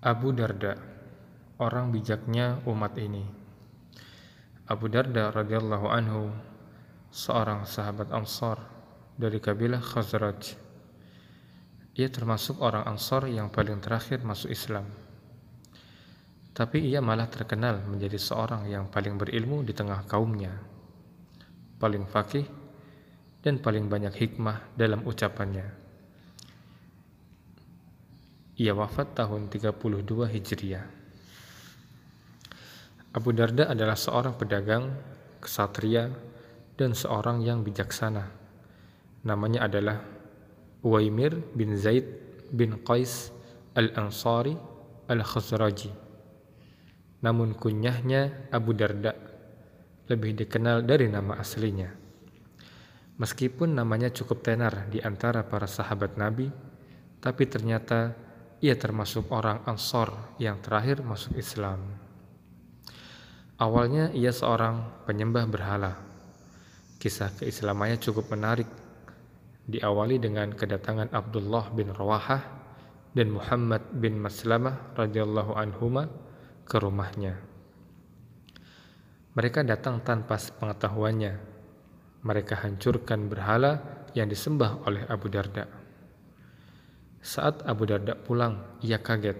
Abu Darda, orang bijaknya umat ini. Abu Darda radhiyallahu anhu, seorang sahabat Ansar dari kabilah Khazraj. Ia termasuk orang Ansar yang paling terakhir masuk Islam. Tapi ia malah terkenal menjadi seorang yang paling berilmu di tengah kaumnya, paling fakih, dan paling banyak hikmah dalam ucapannya. Ia wafat tahun 32 Hijriah. Abu Darda adalah seorang pedagang, kesatria, dan seorang yang bijaksana. Namanya adalah Uwaimir bin Zaid bin Qais al-Ansari al-Khazraji. Namun kunyahnya Abu Darda lebih dikenal dari nama aslinya. Meskipun namanya cukup tenar di antara para sahabat Nabi, tapi ternyata ia termasuk orang Ansor yang terakhir masuk Islam. Awalnya ia seorang penyembah berhala. Kisah keislamannya cukup menarik. Diawali dengan kedatangan Abdullah bin Rawahah dan Muhammad bin Maslamah radhiyallahu anhuma ke rumahnya. Mereka datang tanpa pengetahuannya. Mereka hancurkan berhala yang disembah oleh Abu Darda. Saat Abu Darda pulang, ia kaget.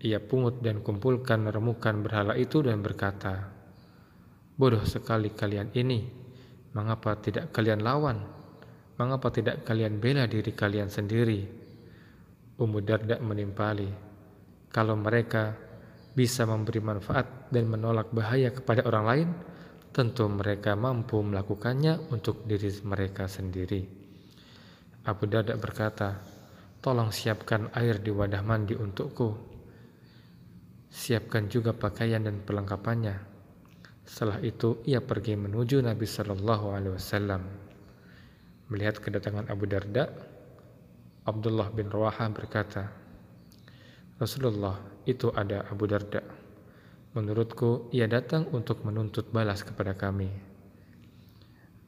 Ia pungut dan kumpulkan remukan berhala itu dan berkata, Bodoh sekali kalian ini, mengapa tidak kalian lawan? Mengapa tidak kalian bela diri kalian sendiri? Ummu Darda menimpali, kalau mereka bisa memberi manfaat dan menolak bahaya kepada orang lain, tentu mereka mampu melakukannya untuk diri mereka sendiri. Abu Darda berkata, Tolong siapkan air di wadah mandi untukku. Siapkan juga pakaian dan perlengkapannya. Setelah itu ia pergi menuju Nabi Shallallahu Alaihi Wasallam. Melihat kedatangan Abu Darda, Abdullah bin Rawaha berkata, Rasulullah itu ada Abu Darda. Menurutku ia datang untuk menuntut balas kepada kami.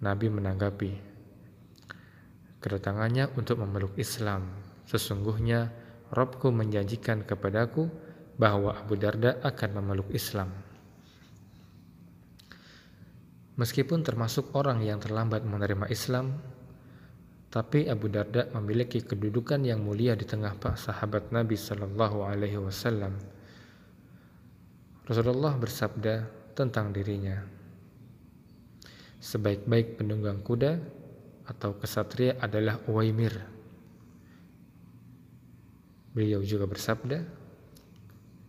Nabi menanggapi, kedatangannya untuk memeluk Islam Sesungguhnya Robku menjanjikan kepadaku bahwa Abu Darda akan memeluk Islam. Meskipun termasuk orang yang terlambat menerima Islam, tapi Abu Darda memiliki kedudukan yang mulia di tengah sahabat Nabi Shallallahu Alaihi Wasallam. Rasulullah bersabda tentang dirinya, sebaik-baik penunggang kuda atau kesatria adalah Uwaimir Beliau juga bersabda,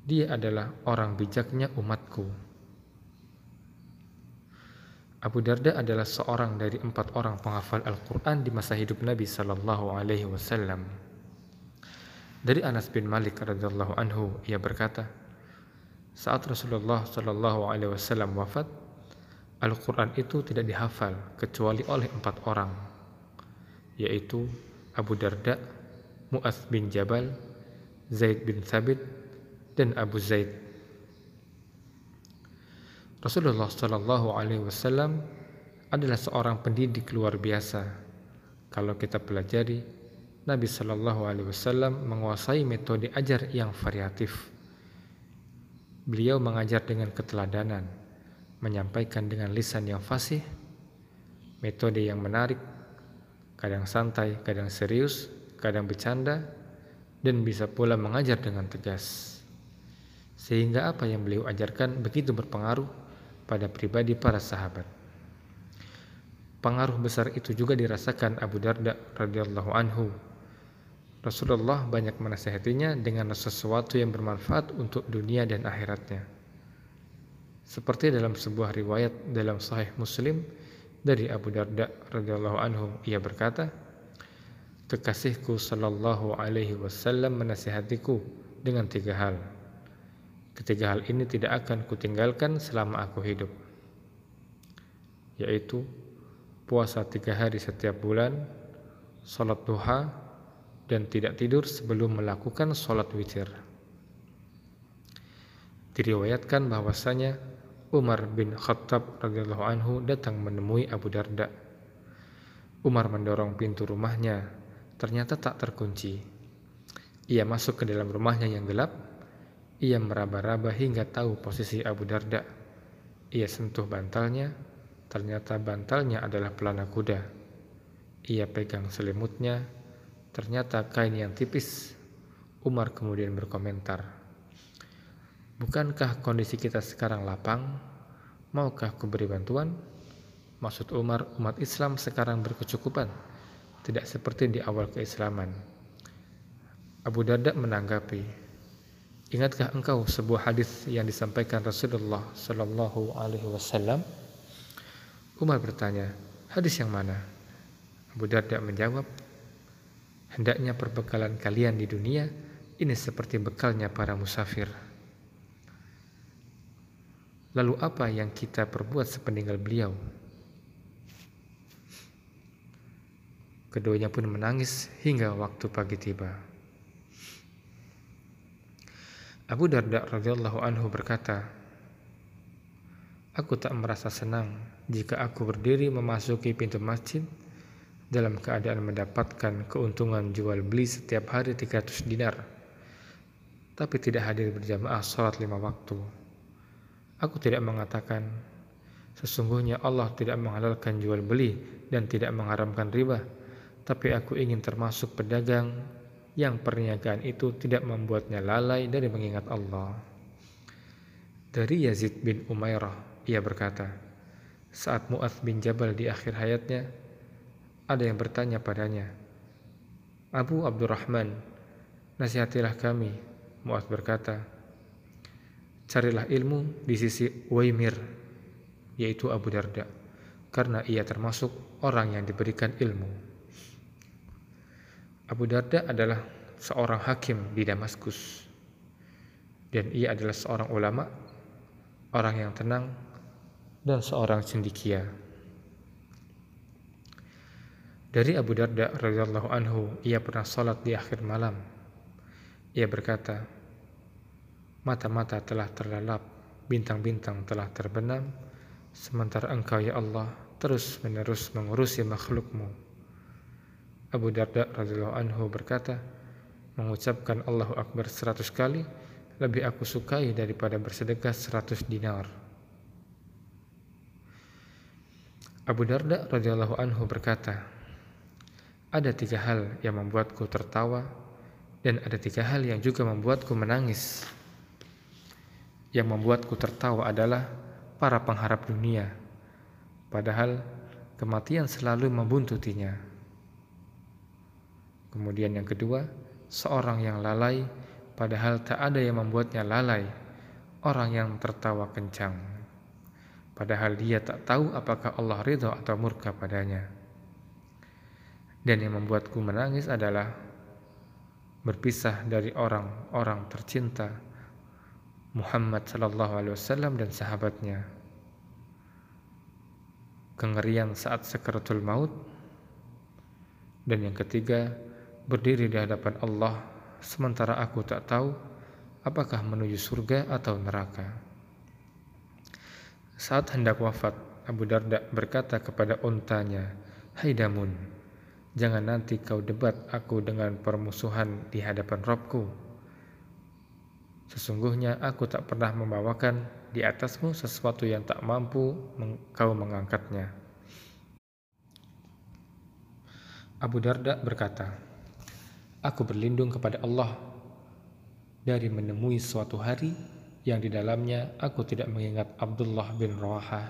dia adalah orang bijaknya umatku. Abu Darda adalah seorang dari empat orang penghafal Al-Quran di masa hidup Nabi Sallallahu Alaihi Wasallam. Dari Anas bin Malik radhiallahu anhu, ia berkata, saat Rasulullah Sallallahu Alaihi Wasallam wafat, Al-Quran itu tidak dihafal kecuali oleh empat orang, yaitu Abu Darda, Mu'az bin Jabal, Zaid bin Thabit dan Abu Zaid. Rasulullah Shallallahu Alaihi Wasallam adalah seorang pendidik luar biasa. Kalau kita pelajari, Nabi Shallallahu Alaihi Wasallam menguasai metode ajar yang variatif. Beliau mengajar dengan keteladanan, menyampaikan dengan lisan yang fasih, metode yang menarik, kadang santai, kadang serius, kadang bercanda, dan bisa pula mengajar dengan tegas. Sehingga apa yang beliau ajarkan begitu berpengaruh pada pribadi para sahabat. Pengaruh besar itu juga dirasakan Abu Darda radhiyallahu anhu. Rasulullah banyak menasihatinya dengan sesuatu yang bermanfaat untuk dunia dan akhiratnya. Seperti dalam sebuah riwayat dalam Sahih Muslim dari Abu Darda radhiyallahu anhu, ia berkata, Kekasihku Shallallahu Alaihi Wasallam menasihatiku dengan tiga hal. Ketiga hal ini tidak akan kutinggalkan selama aku hidup, yaitu puasa tiga hari setiap bulan, sholat duha, dan tidak tidur sebelum melakukan sholat witir. Diriwayatkan bahwasanya Umar bin Khattab radhiyallahu anhu datang menemui Abu Darda. Umar mendorong pintu rumahnya ternyata tak terkunci. Ia masuk ke dalam rumahnya yang gelap, Ia meraba-raba hingga tahu posisi Abu Darda. Ia sentuh bantalnya, ternyata bantalnya adalah pelana kuda. Ia pegang selimutnya, ternyata kain yang tipis. Umar kemudian berkomentar, Bukankah kondisi kita sekarang lapang? Maukah kuberi bantuan? Maksud Umar, umat Islam sekarang berkecukupan, tidak seperti di awal keislaman. Abu Darda menanggapi, Ingatkah engkau sebuah hadis yang disampaikan Rasulullah Shallallahu Alaihi Wasallam? Umar bertanya, hadis yang mana? Abu Darda menjawab, hendaknya perbekalan kalian di dunia ini seperti bekalnya para musafir. Lalu apa yang kita perbuat sepeninggal beliau? Keduanya pun menangis hingga waktu pagi tiba. Abu Darda radhiyallahu anhu berkata, Aku tak merasa senang jika aku berdiri memasuki pintu masjid dalam keadaan mendapatkan keuntungan jual beli setiap hari 300 dinar, tapi tidak hadir berjamaah sholat lima waktu. Aku tidak mengatakan, sesungguhnya Allah tidak menghalalkan jual beli dan tidak mengharamkan riba, tapi aku ingin termasuk pedagang yang perniagaan itu tidak membuatnya lalai dari mengingat Allah. Dari Yazid bin Umairah, ia berkata, saat Mu'adh bin Jabal di akhir hayatnya, ada yang bertanya padanya, Abu Abdurrahman, nasihatilah kami. Mu'adh berkata, carilah ilmu di sisi Waimir, yaitu Abu Darda, karena ia termasuk orang yang diberikan ilmu. Abu Darda adalah seorang hakim di Damaskus dan ia adalah seorang ulama, orang yang tenang dan seorang cendikia. Dari Abu Darda radhiyallahu anhu, ia pernah salat di akhir malam. Ia berkata, "Mata-mata telah terlelap, bintang-bintang telah terbenam, sementara Engkau ya Allah terus-menerus mengurusi makhlukmu." Abu Darda radhiyallahu anhu berkata, mengucapkan Allahu Akbar seratus kali lebih aku sukai daripada bersedekah seratus dinar. Abu Darda radhiyallahu anhu berkata, ada tiga hal yang membuatku tertawa dan ada tiga hal yang juga membuatku menangis. Yang membuatku tertawa adalah para pengharap dunia, padahal kematian selalu membuntutinya. Kemudian yang kedua, seorang yang lalai padahal tak ada yang membuatnya lalai, orang yang tertawa kencang. Padahal dia tak tahu apakah Allah ridho atau murka padanya. Dan yang membuatku menangis adalah berpisah dari orang-orang tercinta Muhammad sallallahu alaihi wasallam dan sahabatnya. Kengerian saat sekaratul maut dan yang ketiga berdiri di hadapan Allah sementara aku tak tahu apakah menuju surga atau neraka. Saat hendak wafat, Abu Darda berkata kepada untanya, Hai Damun, jangan nanti kau debat aku dengan permusuhan di hadapan Robku. Sesungguhnya aku tak pernah membawakan di atasmu sesuatu yang tak mampu kau mengangkatnya. Abu Darda berkata, Aku berlindung kepada Allah dari menemui suatu hari yang di dalamnya aku tidak mengingat Abdullah bin Rawaha.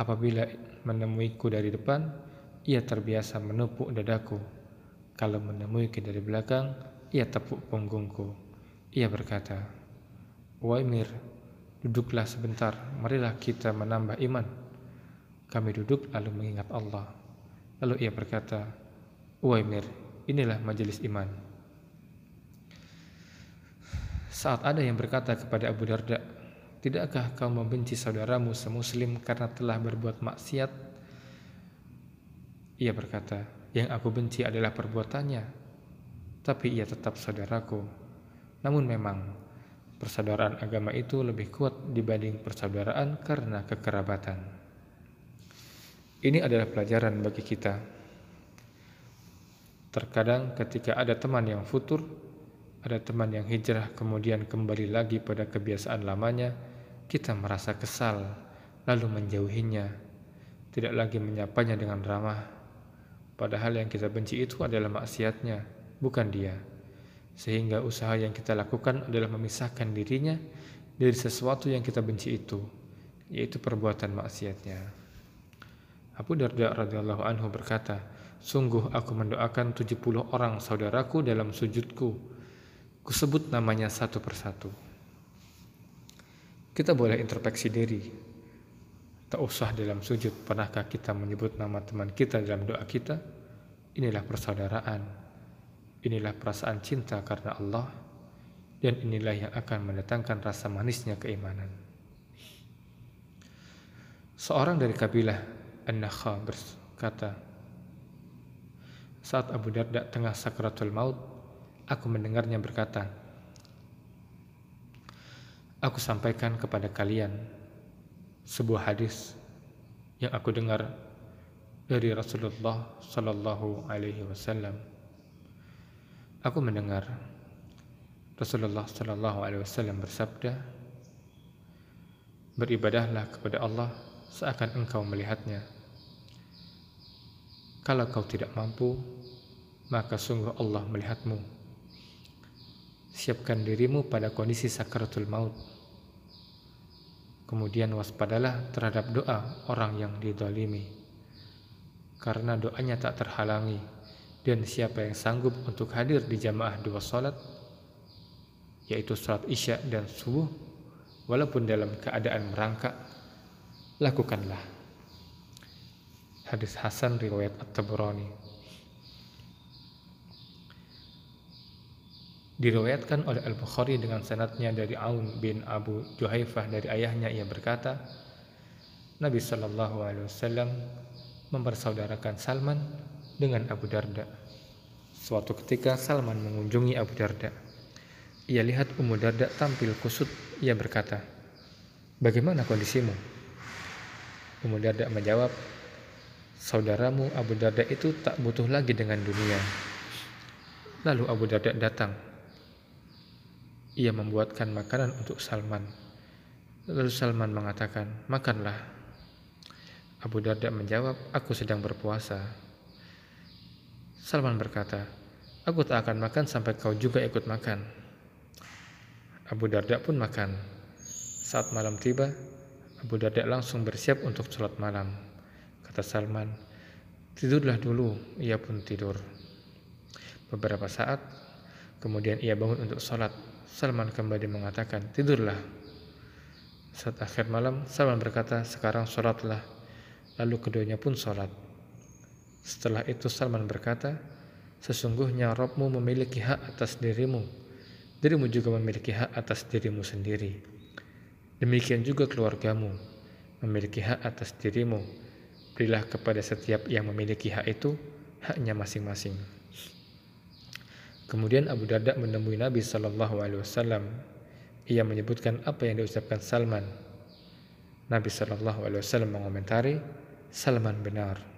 Apabila menemuiku dari depan, ia terbiasa menepuk dadaku. Kalau menemuiku dari belakang, ia tepuk punggungku. Ia berkata, Waimir, duduklah sebentar, marilah kita menambah iman. Kami duduk lalu mengingat Allah. Lalu ia berkata, Waimir, Inilah majelis iman. Saat ada yang berkata kepada Abu Darda, Tidakkah kau membenci saudaramu semuslim karena telah berbuat maksiat? Ia berkata, yang aku benci adalah perbuatannya, tapi ia tetap saudaraku. Namun memang, persaudaraan agama itu lebih kuat dibanding persaudaraan karena kekerabatan. Ini adalah pelajaran bagi kita Terkadang ketika ada teman yang futur, ada teman yang hijrah kemudian kembali lagi pada kebiasaan lamanya, kita merasa kesal, lalu menjauhinya, tidak lagi menyapanya dengan ramah. Padahal yang kita benci itu adalah maksiatnya, bukan dia. Sehingga usaha yang kita lakukan adalah memisahkan dirinya dari sesuatu yang kita benci itu, yaitu perbuatan maksiatnya. Abu Darda radhiyallahu anhu berkata, Sungguh aku mendoakan 70 orang saudaraku dalam sujudku Kusebut namanya satu persatu. Kita boleh introspeksi diri. Tak usah dalam sujud, pernahkah kita menyebut nama teman kita dalam doa kita? Inilah persaudaraan. Inilah perasaan cinta karena Allah. Dan inilah yang akan mendatangkan rasa manisnya keimanan. Seorang dari kabilah An-Nakha berkata, saat Abu Darda tengah sakratul maut, aku mendengarnya berkata, Aku sampaikan kepada kalian sebuah hadis yang aku dengar dari Rasulullah Sallallahu Alaihi Wasallam. Aku mendengar Rasulullah Sallallahu Alaihi Wasallam bersabda, beribadahlah kepada Allah seakan engkau melihatnya. Kalau kau tidak mampu, maka sungguh Allah melihatmu siapkan dirimu pada kondisi sakaratul maut. Kemudian waspadalah terhadap doa orang yang didolimi. Karena doanya tak terhalangi. Dan siapa yang sanggup untuk hadir di jamaah dua salat, yaitu salat isya dan subuh, walaupun dalam keadaan merangkak, lakukanlah. Hadis Hasan riwayat At-Tabrani. Diriwayatkan oleh Al-Bukhari dengan sanatnya dari Aun bin Abu Juhaifah dari ayahnya ia berkata, Nabi Shallallahu Alaihi Wasallam mempersaudarakan Salman dengan Abu Darda. Suatu ketika Salman mengunjungi Abu Darda. Ia lihat Ummu Darda tampil kusut. Ia berkata, Bagaimana kondisimu? Ummu Darda menjawab, Saudaramu Abu Darda itu tak butuh lagi dengan dunia. Lalu Abu Darda datang ia membuatkan makanan untuk Salman. Lalu Salman mengatakan, "Makanlah." Abu Darda menjawab, "Aku sedang berpuasa." Salman berkata, "Aku tak akan makan sampai kau juga ikut makan." Abu Darda pun makan. Saat malam tiba, Abu Darda langsung bersiap untuk sholat malam. Kata Salman, "Tidurlah dulu." Ia pun tidur. Beberapa saat, kemudian ia bangun untuk sholat. Salman kembali mengatakan, tidurlah. Saat akhir malam, Salman berkata, sekarang sholatlah. Lalu keduanya pun sholat. Setelah itu Salman berkata, sesungguhnya Robmu memiliki hak atas dirimu. Dirimu juga memiliki hak atas dirimu sendiri. Demikian juga keluargamu memiliki hak atas dirimu. Berilah kepada setiap yang memiliki hak itu haknya masing-masing. Kemudian Abu Darda menemui Nabi Shallallahu Alaihi Wasallam. Ia menyebutkan apa yang diucapkan Salman. Nabi Shallallahu Alaihi Wasallam mengomentari, Salman benar.